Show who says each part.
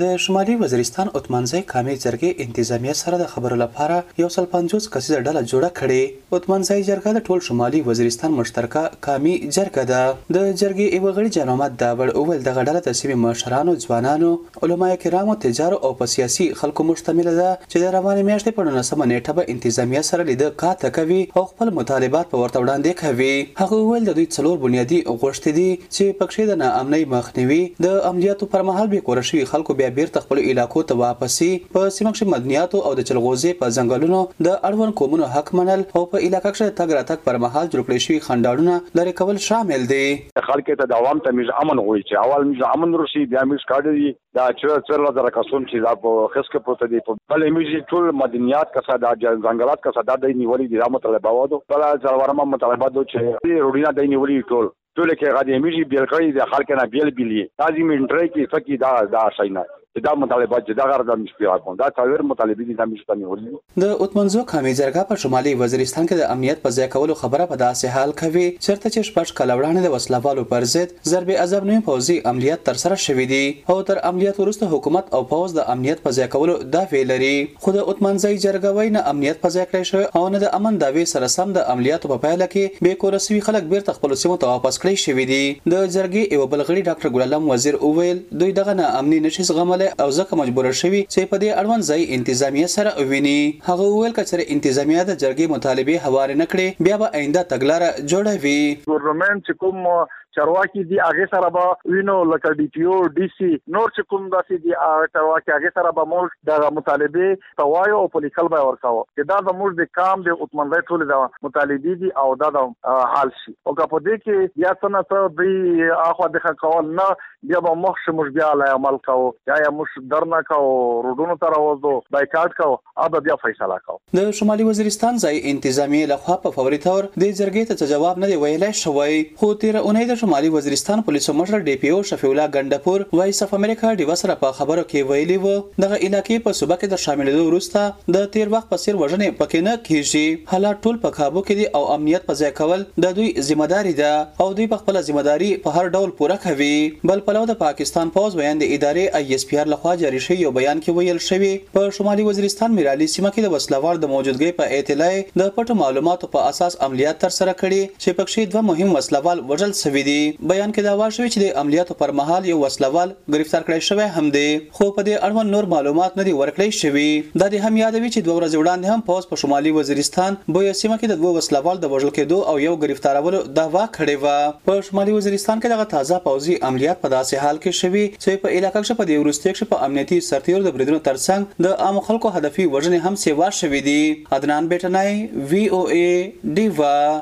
Speaker 1: د شمالي وزیرستان اتمانزۍ قامي جرګې انتظامیه سره د خبرو لپاره یو سل پنځوس کسیزه ډله جوړه کړې. اتمانزۍ جرګه د ټول شمالي وزیرستان مشترکه قامي جرګه ده. د جرګې یوه غړي جان محمد دابړ وویل، دغه ډله د سیمې مشرانو، ځوانانو، علماء کرامو، تجارو او په سیاسي خلکو مشتمله ده چې د روانې میاشتې په نولسمه نېټه به انتظامیه سره لیده کاته کوي او خپل مطالبات به ورته وړاندې کوي. هغه وویل، د دوی څلور بنیادي غوښتې دي چې پکښې د ناامنۍ مخنیوي، د عملیاتو پر مهال بې کوره شوي خلکو بیا بېرته خپلو علاقو ته واپسي، په سیمه کښې مدنیاتو او د چلغوزې په ځنګلونو د اړوند قومونو حق منل او په علاقه کښې د تګ راتګ پر مهال جوړ کړې شوي خنډاړونه لرې کول شامل دي.
Speaker 2: خلکو ته د عوام تمیز امن غوښتي چې اول میز امن روسي بیا میز کاډري دا چې څلور زره کسون چې دا په خس کې پروت دي په بل میږي ټول مدنیات کسا دا ځنګلات کسا دا د نیولې دي دا مطالبه و دو بل ځلورمه مطالبه دو چې روډینا د نیولې ټول ټول کې غدي میږي بیل کړی د خلک نه بیل بیلی دا زی منټری کې فکی دا دا شینه دا مطالبه چې دا غر د مشکل راکون دا څلور مطالبه دي د مشکل نیولې
Speaker 1: د اوتمنزو قامي جرګه په شمالي وزیرستان کې د امنیت په ځای کولو خبره په داسې حال کوي چرته چې شپږ کاله وړاندې د وسله والو پر ضد ضرب عضب نوی پوځي عملیات تر سره شوي دي او تر عملیات وروسته حکومت او پوځ د امنیت په ځای کولو دعوې لري خو د اوتمنزۍ جرګه وایي نه امنیت په ځای کړی شوی او نه د امن دعوې سره سم د عملیاتو په پایله کې بې کوره شوي خلک بیرته خپلو سیمو ته واپس کړی شوي دي د جرګې ېوه بل غړي ډاکټر ګلعلم وزیر وویل دوی دغه نا امني نه شي زغملی او ځکه مجبوره شوي چې په دې اړوند ځايي انتظامیه سره وویني. هغه وویل که چېرې انتظامیه د جرګې مطالبې هوارې نه کړې بیا به آینده تګلاره جوړه
Speaker 3: وي. ګورنمنټ چې کوم چارواکي دي هغې سره به وینو لکه ډي پي او، ډي سي نور چې کوم داسې دي چارواکي هغې سره به موږ دغه مطالبې ته وایو او په لیکل به ورکاو چې دا زموږ د کام د اتمنځای ټول د مطالبه دي او دا د حال شي او که په دې کې بیا څه نه څه دی اخو د خکول نه بیا به مخ شي موږ بیا لا عمل کاو یا یا موږ درنه کاو روډونو تر وځو بایکاټ کاو او بیا فیصله کاو
Speaker 1: د شمالي وزیرستان ځای انتظامیې لخوا په فوري تور دې جرګې ته څه جواب نه دی ویلی شوی خو تیره اونۍ د شمالي وزیرستان پولیسو مشر ډي پي او شفیع الله ګنډپور وایس اف امریکا ډیوه سره په خبرو کې ویلي وو دغه علاقې په صوبه کې تر شاملېدو وروسته د تېر وخت په څېر وژنې په کې نه کېږي، حالات ټول په کابو کې دي او امنیت په ځای کول د دوی ذمه داري ده او دوی په خپله ذمه داري په هر ډول پوره کوي. بل پلو د پاکستان پوځ ویاندې ادارې ايي اېس پي ار لخوا جاري شوي یو بیان کې ویل شوي، په شمالي وزیرستان میرعلي سیمه کې د وسله وال د موجودګۍ په اطلاع یې د پټو معلوماتو په اساس عملیات ترسره کړي چې پکښې دوه مهم وسله وال وژل شوي دي. بیان کې دعوا شوې چې د عملیاتو پر مهال یو وسله وال ګرفتار کړای شوی هم دی. خو په دې اړوند نور معلومات نه دي ورکړی شوي. دا دې هم یاد وي چې دوه ورځې وړاندې هم پوځ په شمالي وزیرستان بویه سیمه کې د دوو وسله والو د وژل کېدو او یو ګرفتارولو دعوا کړې وه. په شمالي وزیرستان کې دغه تازه پوځي عملیات په داسې حال کې شوي چې په علاقه کښې په دې وروستیو کښې په امنیتي سرتېرو د بریدونو ترڅنګ د عامو خلکو هدفي وژنې هم سېوا شوې دي. عدنان بېټنی، وي او ای، ډیوه.